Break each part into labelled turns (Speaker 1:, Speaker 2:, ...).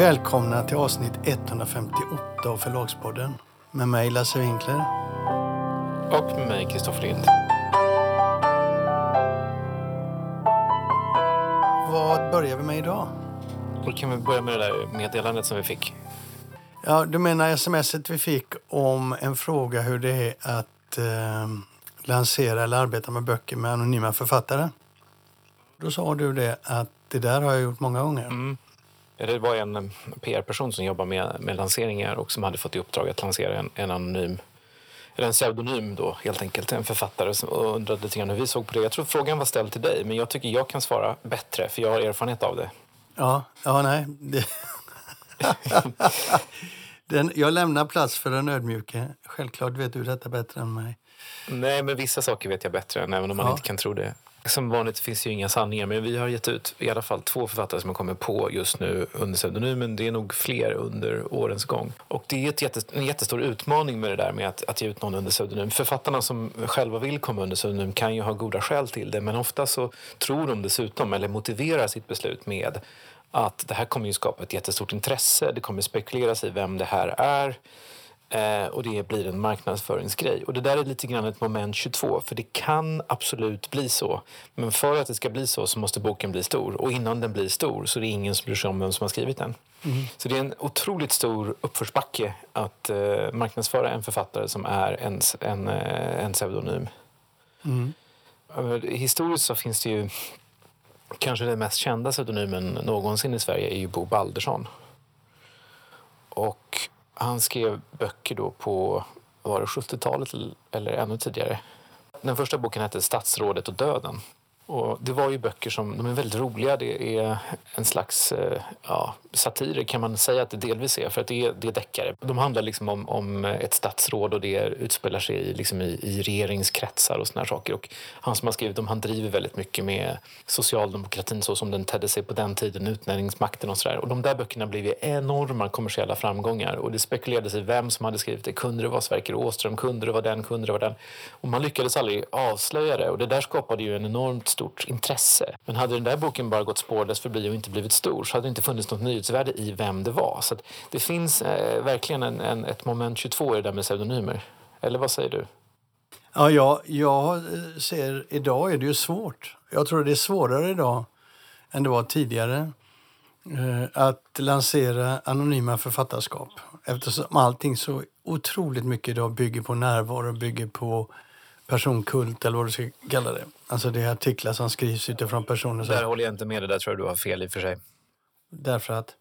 Speaker 1: Välkomna till avsnitt 158 av Förlagspodden med mig Lasse Winkler.
Speaker 2: Och med mig Kristoffer Lind.
Speaker 1: Vad börjar vi med idag?
Speaker 2: Då kan vi börja med det där meddelandet som vi fick.
Speaker 1: Ja, du menar smset vi fick om en fråga hur det är att eh, lansera eller arbeta med böcker med anonyma författare. Då sa du det att det där har jag gjort många gånger.
Speaker 2: Mm. Det var en PR-person som jobbar med, med lanseringar och som hade fått i uppdrag att lansera en, en anonym eller en pseudonym då helt enkelt, en författare som undrade lite grann hur vi såg på det. Jag tror frågan var ställd till dig, men jag tycker jag kan svara bättre för jag har erfarenhet av det.
Speaker 1: Ja, ja nej. Det... den, jag lämnar plats för den ödmjuke. Självklart vet du detta bättre än mig.
Speaker 2: Nej, men vissa saker vet jag bättre än även om man ja. inte kan tro det. Som vanligt finns ju inga sanningar, men vi har gett ut i alla fall två författare som har kommit på just nu under pseudonymen. Det är nog fler under årens gång. Och det är ett jättest en jättestor utmaning med det där med att, att ge ut någon under pseudonym. Författarna som själva vill komma under pseudonym kan ju ha goda skäl till det, men ofta så tror de dessutom, eller motiverar sitt beslut med att det här kommer ju skapa ett jättestort intresse. Det kommer spekuleras i vem det här är. Eh, och det blir en marknadsföringsgrej. Och det där är lite grann ett moment 22, för det kan absolut bli så. Men för att det ska bli så så måste boken bli stor. Och innan den blir stor så är det ingen som bryr sig om vem som har skrivit den. Mm. Så det är en otroligt stor uppförsbacke att eh, marknadsföra en författare som är en, en, eh, en pseudonym. Mm. Historiskt så finns det ju kanske den mest kända pseudonymen någonsin i Sverige är ju Bo Baldersson. Och han skrev böcker då på var det 70-talet eller ännu tidigare. Den första boken hette Statsrådet och döden. Och det var ju böcker som de är väldigt roliga. Det är en slags eh, ja, satirer kan man säga att det delvis är, för att det är, det är deckare. De handlar liksom om, om ett statsråd och det utspelar sig i, liksom i, i regeringskretsar och såna saker. Och han som har skrivit dem, han driver väldigt mycket med socialdemokratin så som den tedde sig på den tiden, utnämningsmakten och sådär. Och de där böckerna blev ju enorma kommersiella framgångar och det spekulerades i vem som hade skrivit det. Kunde det vara Sverker Åström? Kunde det vara den? Kunde det vara den? Och man lyckades aldrig avslöja det och det där skapade ju en enormt stort intresse. Men hade den där boken bara gått spårlöst förbi och inte blivit stor så hade det inte funnits något nyhetsvärde i vem det var. Så det finns eh, verkligen en, en, ett moment 22 i det där med pseudonymer. Eller vad säger du?
Speaker 1: Ja, jag, jag ser idag är det ju svårt. Jag tror det är svårare idag än det var tidigare eh, att lansera anonyma författarskap eftersom allting så otroligt mycket idag bygger på närvaro, bygger på personkult eller vad du ska kalla det. Alltså det är artiklar som skrivs utifrån personer.
Speaker 2: Där håller jag inte med dig, där tror jag du har fel i och för sig.
Speaker 1: Därför att?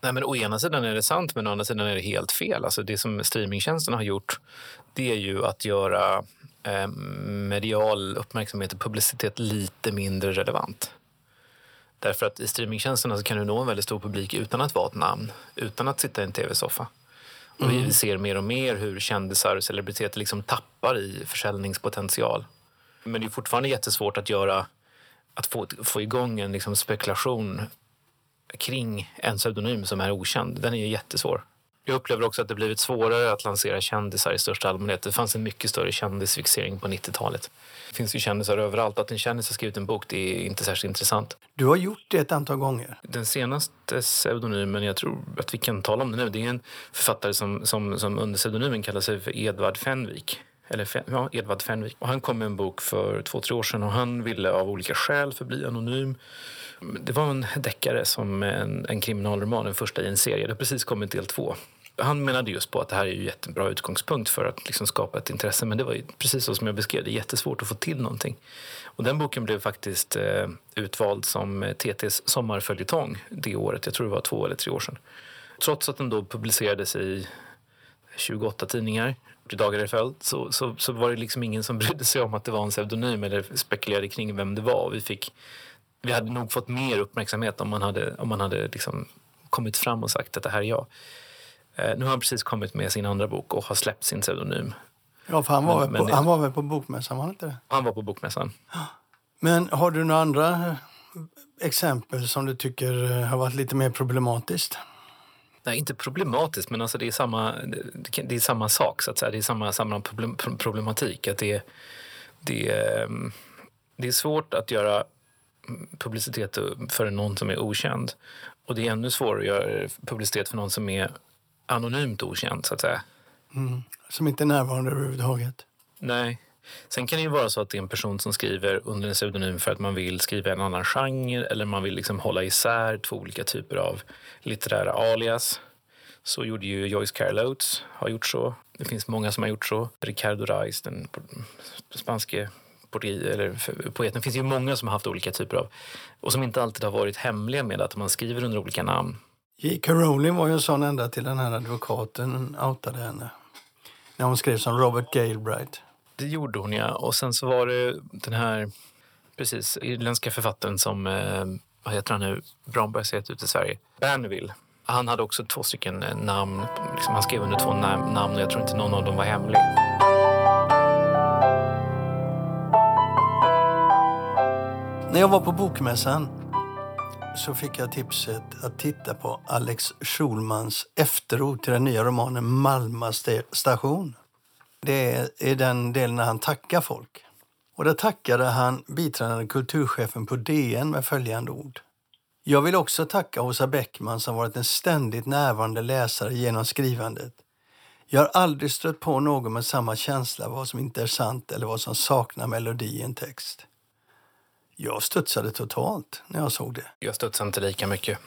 Speaker 2: Nej, men å ena sidan är det sant, men å andra sidan är det helt fel. Alltså det som streamingtjänsterna har gjort det är ju att göra eh, medial uppmärksamhet och publicitet lite mindre relevant. Därför att i streamingtjänsterna så kan du nå en väldigt stor publik utan att vara ett namn, utan att sitta i en tv-soffa. Och vi mm. ser mer och mer hur kändisar och celebriteter liksom tappar i försäljningspotential. Men det är fortfarande jättesvårt att göra att få, få igång en liksom spekulation kring en pseudonym som är okänd. Den är jättesvår. Jag upplever också att det blivit svårare att lansera kändisar i största allmänhet. Det fanns en mycket större kändisfixering på 90-talet. Det finns ju kändisar överallt. Att en kändis har skrivit en bok det är inte särskilt intressant.
Speaker 1: Du har gjort det ett antal gånger.
Speaker 2: Den senaste pseudonymen, jag tror att vi kan tala om det nu, det är en författare som, som, som under pseudonymen kallar sig för Edvard Fenvik. Eller ja, Edvard Fenvik. Och han kom med en bok för två, tre år sedan och han ville av olika skäl förbli anonym. Det var en deckare som en, en kriminalroman, den första i en serie. Det har precis kommit del två han menade just på att det här är ju jättebra utgångspunkt för att liksom skapa ett intresse. Men det var ju precis så som jag beskrev det, jättesvårt att få till någonting. Och den boken blev faktiskt eh, utvald som eh, TTs sommarföljetong det året. Jag tror det var två eller tre år sedan. Trots att den då publicerades i 28 tidningar dagar i följd så, så, så, var det liksom ingen som brydde sig om att det var en pseudonym eller spekulerade kring vem det var. Vi, fick, vi hade nog fått mer uppmärksamhet om man hade, om man hade liksom kommit fram och sagt att det här är jag. Eh, nu har han precis kommit med sin andra bok och har släppt sin pseudonym.
Speaker 1: Ja, för han var, men, väl, på, men, han var väl på Bokmässan? Var han inte det?
Speaker 2: Han var på Bokmässan.
Speaker 1: Men har du några andra eh, exempel som du tycker eh, har varit lite mer problematiskt?
Speaker 2: Nej, inte problematiskt, men alltså det, är samma, det är samma sak. Så att säga. Det är samma, samma problematik. Att det, det, det är svårt att göra publicitet för någon som är okänd. Och det är ännu svårare att göra publicitet för någon som är anonymt okänd, så att säga.
Speaker 1: Mm. Som inte är närvarande överhuvudtaget.
Speaker 2: Nej. Sen kan det ju vara så att det är en person som skriver under en pseudonym för att man vill skriva en annan genre eller man vill liksom hålla isär två olika typer av litterära alias. Så gjorde ju Joyce Carol Oates, har gjort så. Det finns många som har gjort så. Ricardo Reis, den spanske poeten. Det finns ju många som har haft olika typer av och som inte alltid har varit hemliga med att man skriver under olika namn.
Speaker 1: J.K. Rowling var ju en sån ända till den här advokaten outade henne. När hon skrev som Robert Galbraith.
Speaker 2: Det gjorde hon, ja. Och sen så var det den här precis, irländska författaren som, eh, vad heter han nu, Brombergs heter ut i Sverige, Berneville. Han hade också två stycken eh, namn. Liksom, han skrev under två namn och jag tror inte någon av dem var hemlig.
Speaker 1: När jag var på Bokmässan så fick jag tipset att titta på Alex Schulmans efterord till den nya romanen Malma station. Det är den delen när han tackar folk. Och där tackade han biträdande kulturchefen på DN med följande ord. Jag vill också tacka Åsa Bäckman som varit en ständigt närvarande läsare genom skrivandet. Jag har aldrig stött på någon med samma känsla vad som inte är sant eller vad som saknar melodi i en text. Jag studsade totalt när jag såg det.
Speaker 2: Jag studsade inte lika mycket.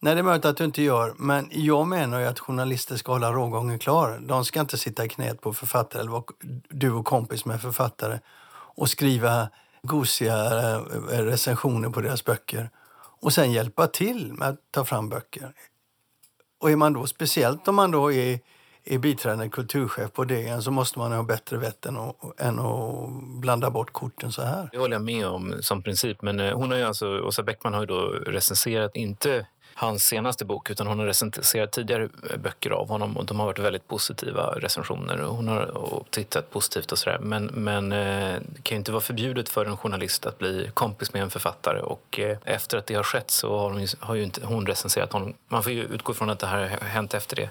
Speaker 1: Nej, det är möjligt att du inte gör. Men jag menar ju att journalister ska hålla rågången klar. De ska inte sitta i knät på författare eller vara du och kompis med författare och skriva gosiga eh, recensioner på deras böcker och sen hjälpa till med att ta fram böcker. Och är man då, speciellt om man då är är biträdande kulturchef på DN så måste man ha bättre vett än att, än att blanda bort korten så här.
Speaker 2: Det håller jag med om som princip. Men eh, hon har ju alltså, Åsa Bäckman har ju då recenserat, inte hans senaste bok utan hon har recenserat tidigare eh, böcker av honom och de har varit väldigt positiva recensioner. Hon har tittat positivt och sådär. Men, men eh, det kan ju inte vara förbjudet för en journalist att bli kompis med en författare och efter att det har skett så har hon, har ju inte hon recenserat honom. Man får ju utgå från att det här har hänt efter det.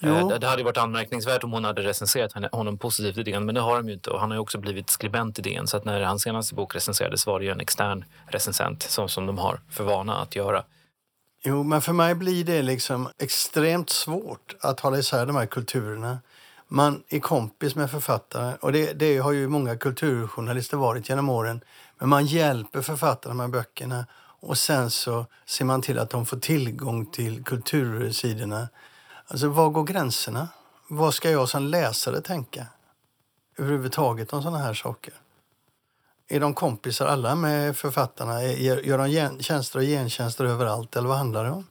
Speaker 2: Eh, det hade varit anmärkningsvärt om hon hade recenserat honom positivt i DN, men det har de ju inte. Och han har ju också blivit skribent i DN, så att när hans senaste bok recenserades var det ju en extern recensent, som, som de har för vana att göra.
Speaker 1: Jo, men för mig blir det liksom extremt svårt att hålla isär de här kulturerna. Man är kompis med författare, och det, det har ju många kulturjournalister varit genom åren. Men man hjälper författarna med böckerna och sen så ser man till att de får tillgång till kultursidorna Alltså, var går gränserna? Vad ska jag som läsare tänka? Överhuvudtaget om sådana här saker. Är de kompisar alla med författarna? Gör de tjänster och gentjänster överallt eller vad handlar det om?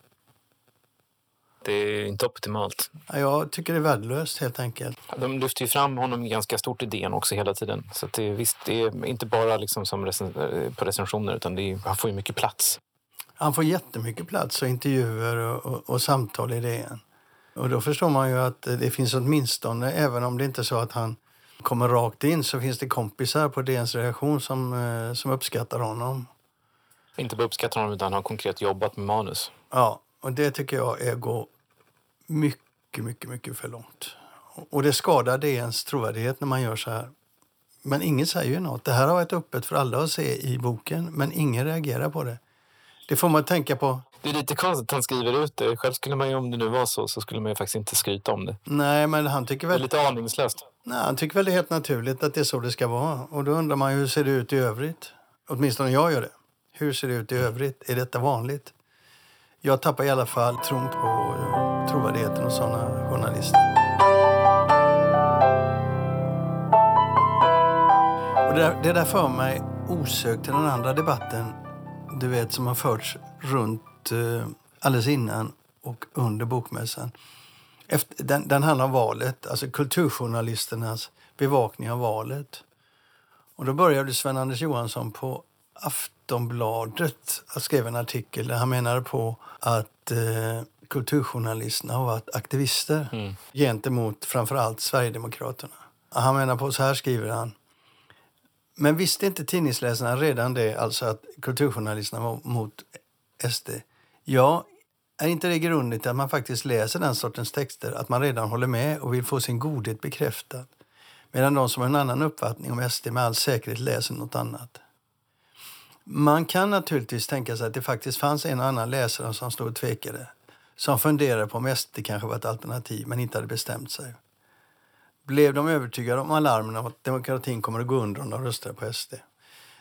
Speaker 2: Det är inte optimalt.
Speaker 1: Jag tycker det är värdelöst helt enkelt.
Speaker 2: De lyfter ju fram honom ganska stort i DN också hela tiden. Så det, visst, det är inte bara liksom som recen på recensioner utan det är, han får ju mycket plats.
Speaker 1: Han får jättemycket plats och intervjuer och, och, och samtal i DN. Och då förstår man ju att det finns åtminstone, även om det inte är så att han kommer rakt in, så finns det kompisar på DNs reaktion som, eh, som uppskattar honom.
Speaker 2: Inte bara uppskattar honom utan har konkret jobbat med manus.
Speaker 1: Ja, och det tycker jag är gå mycket, mycket, mycket för långt. Och det skadar DNs trovärdighet när man gör så här. Men ingen säger ju något. Det här har varit öppet för alla att se i boken, men ingen reagerar på det. Det får man tänka på
Speaker 2: det är lite konstigt att han skriver ut det. Själv skulle man ju, om det nu var så, så skulle man ju faktiskt inte skryta om det.
Speaker 1: Nej, men han tycker väl...
Speaker 2: Det är lite aningslöst.
Speaker 1: Nej, han tycker väl det är helt naturligt att det är så det ska vara. Och då undrar man ju, hur ser det ut i övrigt? Åtminstone jag gör det. Hur ser det ut i övrigt? Är detta vanligt? Jag tappar i alla fall tron på eh, trovärdigheten hos sådana journalister. Och det, där, det där för mig osökt till den andra debatten du vet, som har förts runt eh, alldeles innan och under bokmässan. Efter, den, den handlar om valet, alltså kulturjournalisternas bevakning av valet. Och då började Sven-Anders Johansson på Aftonbladet att skriva en artikel där han menade på att eh, kulturjournalisterna har varit aktivister mm. gentemot framförallt Sverigedemokraterna. Han menar på, så här skriver han. Men visste inte tidningsläsarna redan det, alltså att kulturjournalisterna var mot SD? Ja, är inte det grundligt att man faktiskt läser den sortens texter? Att man redan håller med och vill få sin godhet bekräftad? Medan de som har en annan uppfattning om SD med all säkerhet läser något annat. Man kan naturligtvis tänka sig att det faktiskt fanns en och annan läsare som stod och tvekade. Som funderade på om SD kanske var ett alternativ, men inte hade bestämt sig. Blev de övertygade om alarmen om att demokratin kommer att gå under om de röstar på SD?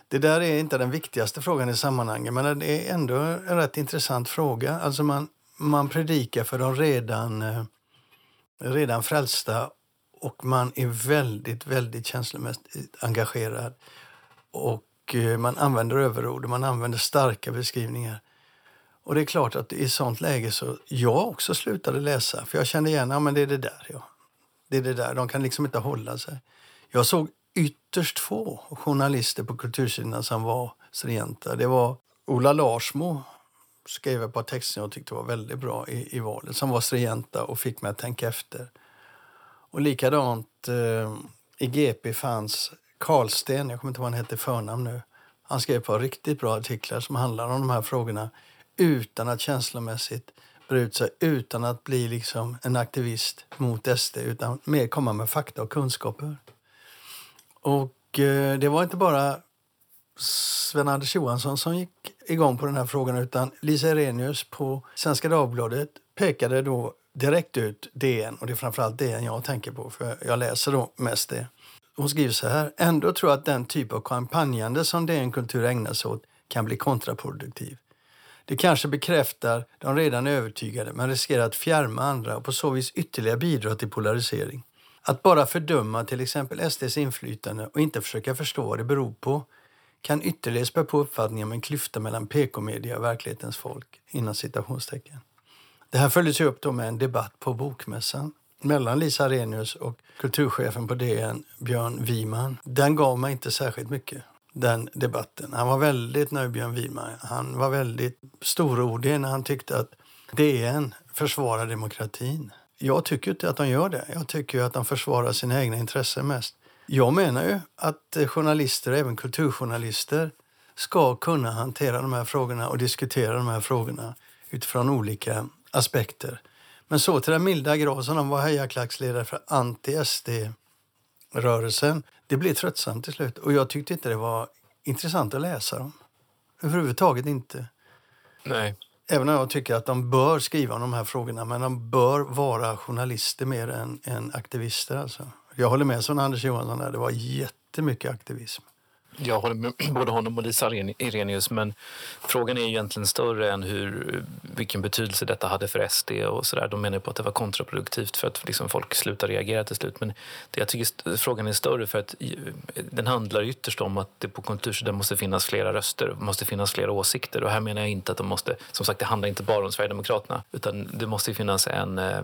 Speaker 1: Det där är inte den viktigaste frågan i sammanhanget, men det är ändå en rätt intressant fråga. Alltså man, man predikar för de redan, eh, redan frälsta och man är väldigt, väldigt känslomässigt engagerad. Och eh, man använder överord man använder starka beskrivningar. Och det är klart att i sånt läge så jag också slutade läsa. För jag kände igen, ja men det är det där ja. Det är det där, de kan liksom inte hålla sig. Jag såg ytterst få journalister på kultursidorna som var stringenta. Det var Ola Larsmo skrev ett par texter som jag tyckte var väldigt bra i, i valet, som var stringenta och fick mig att tänka efter. Och likadant eh, i GP fanns Karlsten, jag kommer inte ihåg vad han hette förnamn nu. Han skrev ett par riktigt bra artiklar som handlar om de här frågorna utan att känslomässigt bre ut sig, utan att bli liksom en aktivist mot SD, utan mer komma med fakta och kunskaper. Och eh, det var inte bara Sven-Anders Johansson som gick igång på den här frågan utan Lisa Irenius på Svenska Dagbladet pekade då direkt ut DN och det är framförallt DN jag tänker på för jag läser då mest det. Hon skriver så här. Ändå tror jag att den typ av kampanjande som DN Kultur ägnar sig åt kan bli kontraproduktiv. Det kanske bekräftar de redan övertygade men riskerar att fjärma andra och på så vis ytterligare bidra till polarisering. Att bara fördöma till exempel SDs inflytande och inte försöka förstå vad det beror på kan ytterligare spä på uppfattningen om en klyfta mellan PK-media och verklighetens folk. Innan citationstecken. Det här följdes upp då med en debatt på Bokmässan mellan Lisa Arrhenius och kulturchefen på DN, Björn Wiman. Den gav mig inte särskilt mycket, den debatten. Han var väldigt nöjd, Björn Wiman. Han var väldigt storordig när han tyckte att DN försvarar demokratin. Jag tycker inte att de gör det. Jag tycker att de försvarar sina egna intressen mest. Jag menar ju att eh, journalister, även kulturjournalister, ska kunna hantera de här frågorna och diskutera de här frågorna utifrån olika aspekter. Men så till den milda grad som de var hejaklacksledare för anti-SD-rörelsen. Det blev tröttsamt till slut och jag tyckte inte det var intressant att läsa dem. Överhuvudtaget inte.
Speaker 2: Nej.
Speaker 1: Även om jag tycker att de bör skriva om de här frågorna, men de bör vara journalister mer än, än aktivister. Alltså. Jag håller med som Anders Johansson, där. det var jättemycket aktivism.
Speaker 2: Jag håller med både honom och Lisa Irenius, men frågan är egentligen större än hur, vilken betydelse detta hade för SD. och så där. De menar på att det var kontraproduktivt för att liksom folk slutar reagera till slut. Men det, jag tycker frågan är större för att den handlar ytterst om att det på kultursidan måste finnas flera röster, måste finnas flera åsikter. Och här menar jag inte att de måste, som sagt det handlar inte bara om Sverigedemokraterna, utan det måste finnas en eh,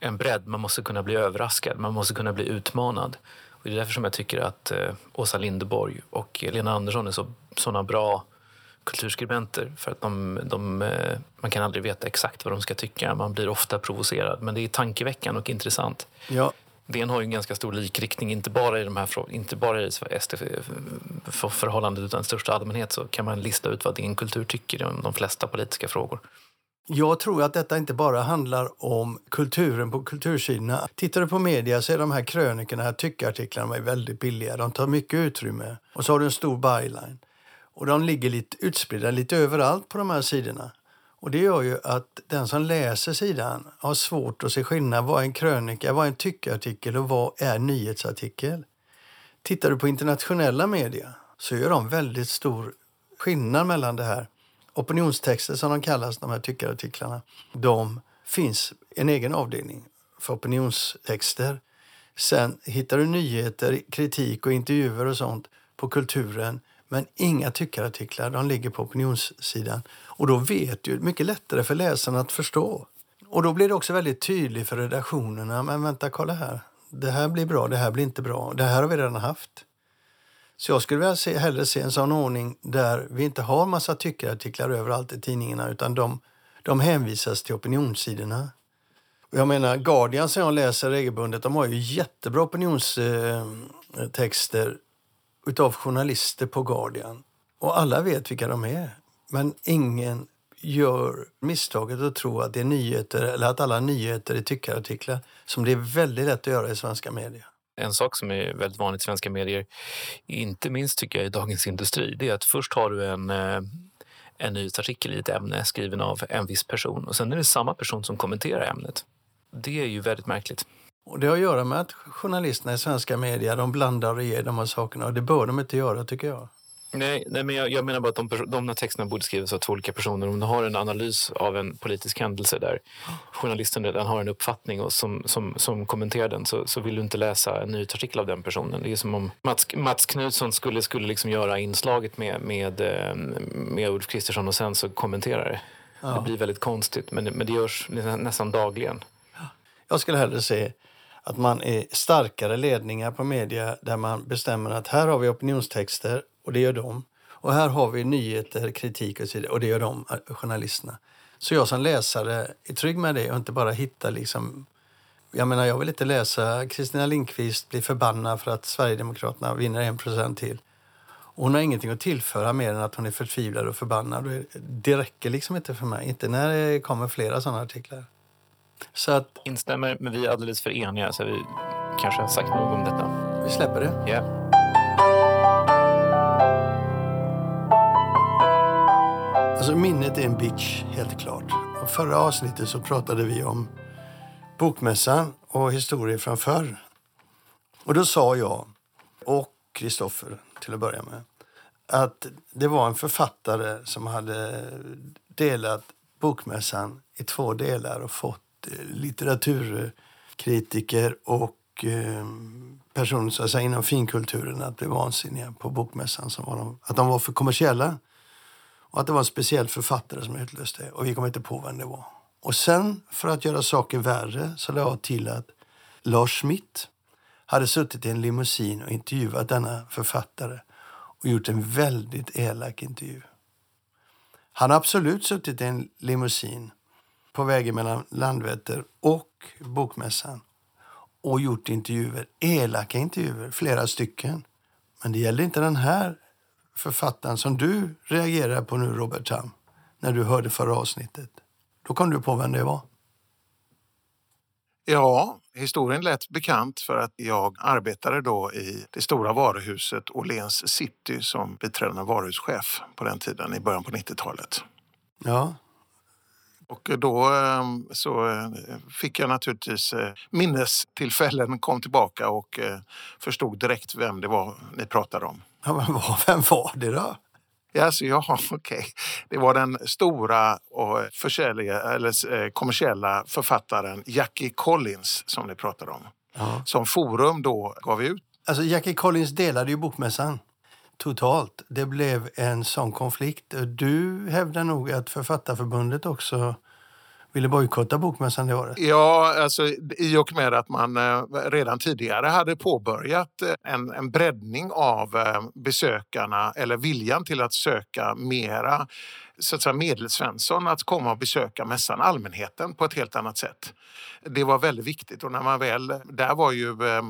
Speaker 2: en bredd. Man måste kunna bli överraskad, man måste kunna bli utmanad. Och det är därför som jag tycker att eh, Åsa Linderborg och Lena Andersson är så, såna bra kulturskribenter. För att de, de, eh, man kan aldrig veta exakt vad de ska tycka. Man blir ofta provocerad. Men det är tankeväckande och intressant.
Speaker 1: Ja.
Speaker 2: DN har ju en ganska stor likriktning, inte bara i de här inte bara i SD-förhållandet utan i största allmänhet så kan man lista ut vad DN Kultur tycker om de flesta politiska frågor.
Speaker 1: Jag tror att detta inte bara handlar om kulturen på kultursidorna. Tittar du på media så är de här krönikorna, tyckartiklarna är väldigt billiga. De tar mycket utrymme. Och så har du en stor byline. Och de ligger lite utspridda lite överallt på de här sidorna. Och det gör ju att den som läser sidan har svårt att se skillnad. Vad är en krönika, vad är en tyckartikel och vad är en nyhetsartikel? Tittar du på internationella media så gör de väldigt stor skillnad mellan det här opinionstexter som de kallas, de här tyckarartiklarna, de finns en egen avdelning för opinionstexter. Sen hittar du nyheter, kritik och intervjuer och sånt på kulturen men inga tyckarartiklar, de ligger på opinionssidan. Och då vet du, mycket lättare för läsaren att förstå. Och då blir det också väldigt tydligt för redaktionerna, men vänta, kolla här. Det här blir bra, det här blir inte bra. Det här har vi redan haft. Så jag skulle vilja se, hellre se en sån ordning där vi inte har massa tyckarartiklar överallt i tidningarna utan de, de hänvisas till opinionssidorna. Jag menar, Guardian som jag läser regelbundet, de har ju jättebra opinionstexter utav journalister på Guardian. Och alla vet vilka de är. Men ingen gör misstaget att tro att det är nyheter eller att alla nyheter är tyckarartiklar som det är väldigt lätt att göra i svenska medier.
Speaker 2: En sak som är väldigt vanligt i svenska medier, inte minst tycker jag i Dagens Industri, det är att först har du en eh, en nyhetsartikel i ett ämne skriven av en viss person och sen är det samma person som kommenterar ämnet. Det är ju väldigt märkligt.
Speaker 1: Och det har att göra med att journalisterna i svenska medier de blandar och ger de här sakerna och det bör de inte göra tycker jag.
Speaker 2: Nej, nej men jag, jag, menar bara att de, de texterna borde skrivas av två olika personer. Om du har en analys av en politisk händelse där journalisten redan har en uppfattning och som, som, som kommenterar den så, så vill du inte läsa en nyhetsartikel av den personen. Det är som om Mats, Mats Knutsson skulle, skulle liksom göra inslaget med, med, eh, med Ulf Kristersson och sen så kommentera det. Ja. Det blir väldigt konstigt, men, men det görs nästan dagligen.
Speaker 1: Jag skulle hellre se att man är starkare ledningar på media där man bestämmer att här har vi opinionstexter och det gör de. Och här har vi nyheter, kritik och så vidare, och det gör de, eh, journalisterna. Så jag som läsare är trygg med det och inte bara hittar liksom... Jag menar, jag vill inte läsa Kristina Linkvist bli förbannad för att Sverigedemokraterna vinner en procent till. Och hon har ingenting att tillföra mer än att hon är förtvivlad och förbannad. Det räcker liksom inte för mig, inte när det kommer flera sådana artiklar.
Speaker 2: Så att, Instämmer, men vi är alldeles för eniga så vi kanske har sagt nog om detta.
Speaker 1: Vi släpper det.
Speaker 2: Yeah.
Speaker 1: Alltså minnet är en bitch, helt klart. Och förra avsnittet så pratade vi om Bokmässan och historier från förr. Och då sa jag, och Kristoffer till att börja med, att det var en författare som hade delat Bokmässan i två delar och fått eh, litteraturkritiker och ehm, personer så att säga, inom finkulturen att bli vansinniga på Bokmässan. Som var de, att de var för kommersiella. Och att det var en speciell författare som utlöste det. Och vi kom inte på vem det var. Och sen, för att göra saken värre, så lade jag till att Lars Schmidt hade suttit i en limousin och intervjuat denna författare och gjort en väldigt elak intervju. Han har absolut suttit i en limousin på vägen mellan Landvetter och Bokmässan och gjort intervjuer, elaka intervjuer, flera stycken. Men det gäller inte den här författaren som du reagerar på nu, Robert Tam, när du hörde förra avsnittet. Då kom du på vem det var.
Speaker 3: Ja, historien lät bekant för att jag arbetade då i det stora varuhuset Åhléns City som biträdande varuhuschef på den tiden i början på 90-talet.
Speaker 1: Ja.
Speaker 3: Och då ehm, så eh, fick jag naturligtvis eh, minnestillfällen, kom tillbaka och eh, förstod direkt vem det var ni pratade om.
Speaker 1: Ja, men vem var det då?
Speaker 3: Alltså, ja, okej. Okay. Det var den stora och eller, eh, kommersiella författaren Jackie Collins som ni pratade om. Ja. Som Forum då gav ut.
Speaker 1: Alltså Jackie Collins delade ju bokmässan totalt. Det blev en sån konflikt. Du hävdar nog att Författarförbundet också ville bojkotta Bokmässan det året?
Speaker 3: Ja, alltså, i och med att man eh, redan tidigare hade påbörjat eh, en, en breddning av eh, besökarna eller viljan till att söka mera så att säga medelsvensson att komma och besöka mässan, allmänheten, på ett helt annat sätt. Det var väldigt viktigt och när man väl, där var ju eh,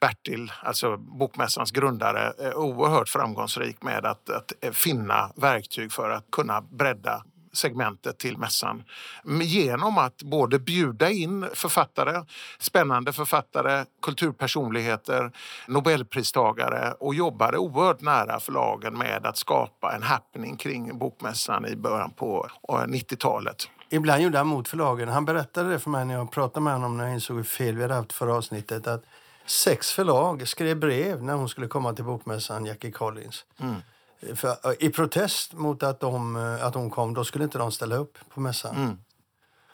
Speaker 3: Bertil, alltså bokmässans grundare, eh, oerhört framgångsrik med att, att finna verktyg för att kunna bredda segmentet till mässan genom att både bjuda in författare, spännande författare, kulturpersonligheter, nobelpristagare och jobbade oerhört nära förlagen med att skapa en happening kring bokmässan i början på 90-talet.
Speaker 1: Ibland gjorde han mot förlagen. Han berättade det för mig när jag pratade med honom när jag insåg hur fel vi hade haft förra avsnittet. Att sex förlag skrev brev när hon skulle komma till bokmässan, Jackie Collins. Mm. För, eh, I protest mot att de, eh, att de kom, då skulle inte de ställa upp på mässan. Mm.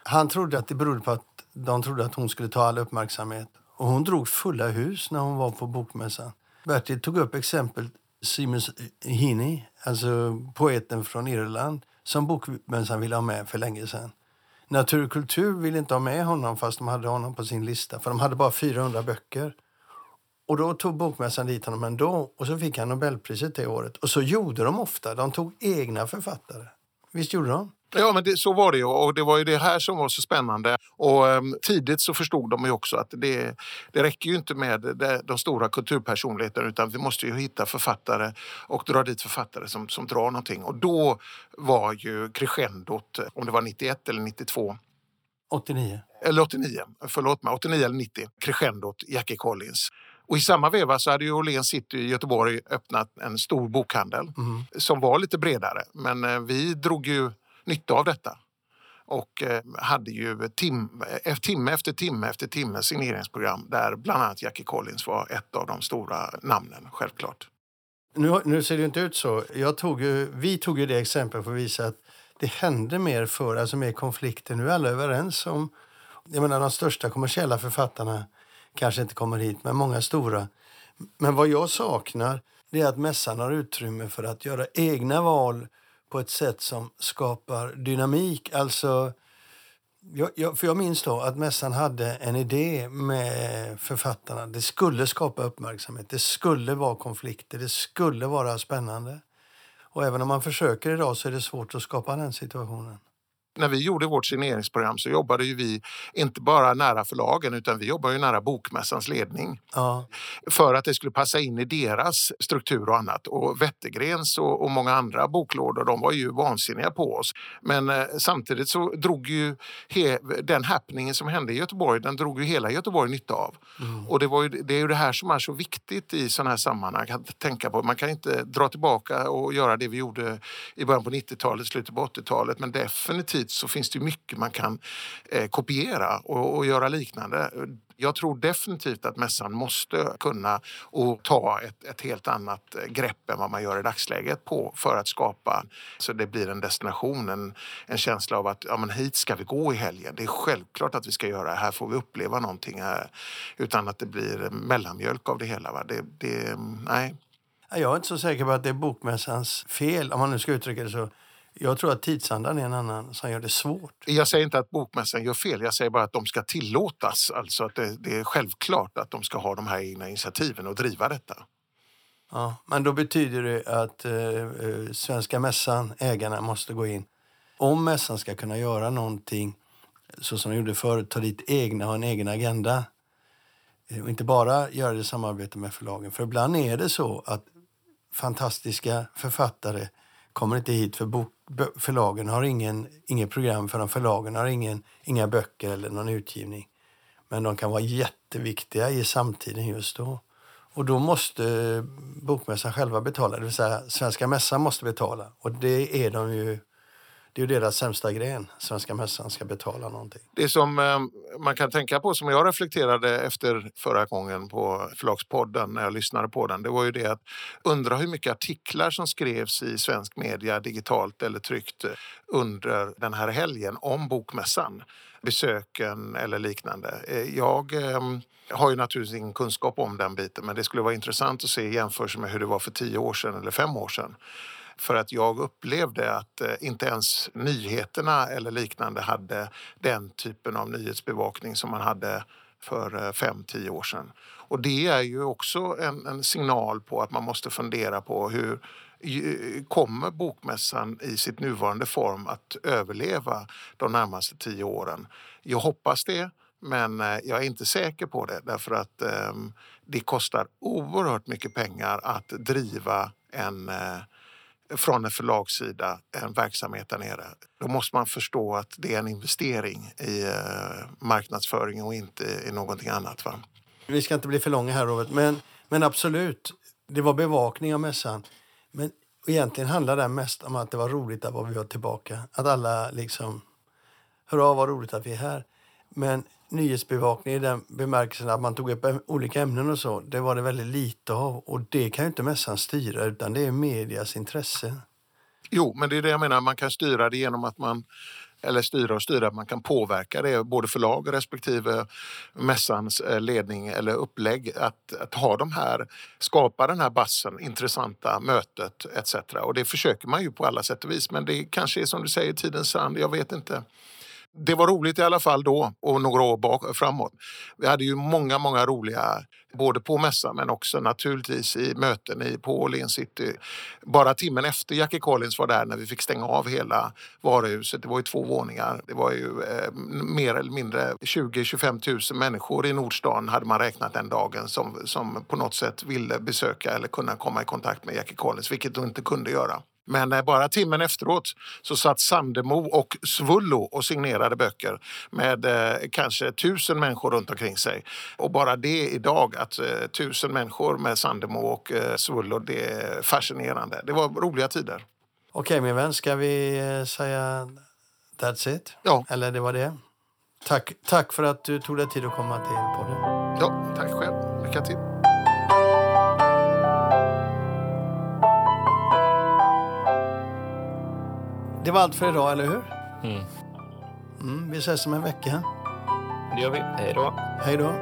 Speaker 1: Han trodde att det berodde på att de trodde att hon skulle ta all uppmärksamhet. Och hon drog fulla hus när hon var på bokmässan. Bertil tog upp exempel Seamus Heaney, alltså poeten från Irland, som bokmässan ville ha med för länge sedan. Natur och kultur ville inte ha med honom fast de hade honom på sin lista, för de hade bara 400 böcker. Och då tog bokmässan dit honom ändå och så fick han Nobelpriset det året. Och så gjorde de ofta. De tog egna författare. Visst gjorde de?
Speaker 3: Ja, men det, så var det ju och det var ju det här som var så spännande. Och um, tidigt så förstod de ju också att det, det räcker ju inte med det, de stora kulturpersonligheterna utan vi måste ju hitta författare och dra dit författare som, som drar någonting. Och då var ju crescendot, om det var 91 eller 92,
Speaker 1: 89.
Speaker 3: Eller 89, förlåt mig, 89 eller 90, crescendot Jackie Collins. Och I samma veva så hade ju Åhléns City i Göteborg öppnat en stor bokhandel mm. som var lite bredare. Men eh, vi drog ju nytta av detta och eh, hade ju tim, eh, timme efter timme efter timme signeringsprogram där bland annat Jackie Collins var ett av de stora namnen, självklart.
Speaker 1: Nu, nu ser det inte ut så. Jag tog ju, vi tog ju det exempel för att visa att det hände mer förr, alltså mer konflikter. Nu är alla överens om... Jag menar, de största kommersiella författarna kanske inte kommer hit, men många stora. Men vad jag saknar det är att mässan har utrymme för att göra egna val på ett sätt som skapar dynamik. Alltså, jag, jag, för jag minns då att mässan hade en idé med författarna. Det skulle skapa uppmärksamhet, det skulle vara konflikter, det skulle vara spännande. Och även om man försöker idag så är det svårt att skapa den situationen
Speaker 3: när vi gjorde vårt signeringsprogram så jobbade ju vi inte bara nära förlagen utan vi jobbade ju nära Bokmässans ledning. Ja. För att det skulle passa in i deras struktur och annat. Och Wettergrens och, och många andra boklådor de var ju vansinniga på oss. Men eh, samtidigt så drog ju he, den happeningen som hände i Göteborg, den drog ju hela Göteborg nytta av. Mm. Och det, var ju, det är ju det här som är så viktigt i sådana här sammanhang att tänka på. Man kan inte dra tillbaka och göra det vi gjorde i början på 90-talet, slutet på 80-talet men definitivt dit så finns det mycket man kan eh, kopiera och, och, göra liknande. Jag tror definitivt att mässan måste kunna och ta ett, ett helt annat eh, grepp än vad man gör i dagsläget på för att skapa så det blir en destination, en, en känsla av att ja, men hit ska vi gå i helgen. Det är självklart att vi ska göra det. Här får vi uppleva någonting här. Utan att det blir mellanmjölk av det hela. Va? Det, det, nej.
Speaker 1: Jag är inte så säker på att det är bokmässans fel, om man nu ska uttrycka det så. Jag tror att tidsandan är en annan som gör det svårt.
Speaker 3: Jag säger inte att bokmässan gör fel, jag säger bara att de ska tillåtas. Alltså att det, det är självklart att de ska ha de här egna initiativen och driva detta.
Speaker 1: Ja, men då betyder det att eh, eh, Svenska mässan, ägarna, måste gå in. Om mässan ska kunna göra någonting så som de gjorde förut, ta dit egna, ha en egen agenda eh, och inte bara göra det i samarbete med förlagen. För ibland är det så att fantastiska författare kommer inte hit för bok, förlagen har ingen, inget program för dem. Förlagen har ingen, inga böcker eller någon utgivning. Men de kan vara jätteviktiga i samtiden just då. Och då måste bokmässan själva betala, det vill säga Svenska mässan måste betala. Och det är de ju det är ju deras sämsta gren. Svenska mässan ska betala någonting.
Speaker 3: Det som eh, man kan tänka på, som jag reflekterade efter förra gången på Förlagspodden när jag lyssnade på den, det var ju det att undra hur mycket artiklar som skrevs i svensk media, digitalt eller tryckt eh, under den här helgen om bokmässan, besöken eller liknande. Eh, jag eh, har ju naturligtvis ingen kunskap om den biten men det skulle vara intressant att se i jämförelse med hur det var för tio år sedan eller fem år sedan. För att jag upplevde att eh, inte ens nyheterna eller liknande hade den typen av nyhetsbevakning som man hade för eh, fem, tio år sedan. Och det är ju också en, en signal på att man måste fundera på hur kommer bokmässan i sitt nuvarande form att överleva de närmaste tio åren? Jag hoppas det, men eh, jag är inte säker på det därför att eh, det kostar oerhört mycket pengar att driva en eh, från en förlagssida en verksamhet där nere. Då måste man förstå att det är en investering i eh, marknadsföring och inte i någonting annat. Va?
Speaker 1: Vi ska inte bli för långa här Robert, men, men absolut. Det var bevakning av mässan. Men egentligen handlar det mest om att det var roligt att vi var tillbaka. Att alla liksom, hurra vad roligt att vi är här. Men nyhetsbevakning i den bemärkelsen att man tog upp olika ämnen och så, det var det väldigt lite av. Och det kan ju inte mässan styra, utan det är medias intresse.
Speaker 3: Jo, men det är det jag menar, man kan styra det genom att man eller styra och styra, man kan påverka det, både förlag respektive mässans eh, ledning eller upplägg. Att, att ha de här, skapa den här bassen, intressanta mötet etc. Och det försöker man ju på alla sätt och vis, men det kanske är som du säger tidens sand, jag vet inte det var roligt i alla fall då och några år bak, framåt. Vi hade ju många, många roliga, både på mässan men också naturligtvis i möten i, på Åhléns City. Bara timmen efter Jackie Collins var där när vi fick stänga av hela varuhuset, det var ju två våningar. Det var ju eh, mer eller mindre 20-25 000 människor i Nordstan hade man räknat den dagen som, som på något sätt ville besöka eller kunna komma i kontakt med Jackie Collins, vilket de inte kunde göra. Men eh, bara timmen efteråt så satt Sandemo och Svullo och signerade böcker med eh, kanske tusen människor runt omkring sig. Och bara det idag, att eh, tusen människor med Sandemo och Svullo, det är fascinerande. Det var roliga tider.
Speaker 1: Okej min vän, ska vi säga that's it?
Speaker 3: Ja.
Speaker 1: Eller det var det? Tack, tack för att du tog dig tid att komma till podden.
Speaker 3: Ja, tack själv. Lycka till.
Speaker 1: Det var allt för idag, eller hur?
Speaker 2: Mm.
Speaker 1: Mm, vi ses om en vecka.
Speaker 2: Det gör vi. Hej då.
Speaker 1: Hej då.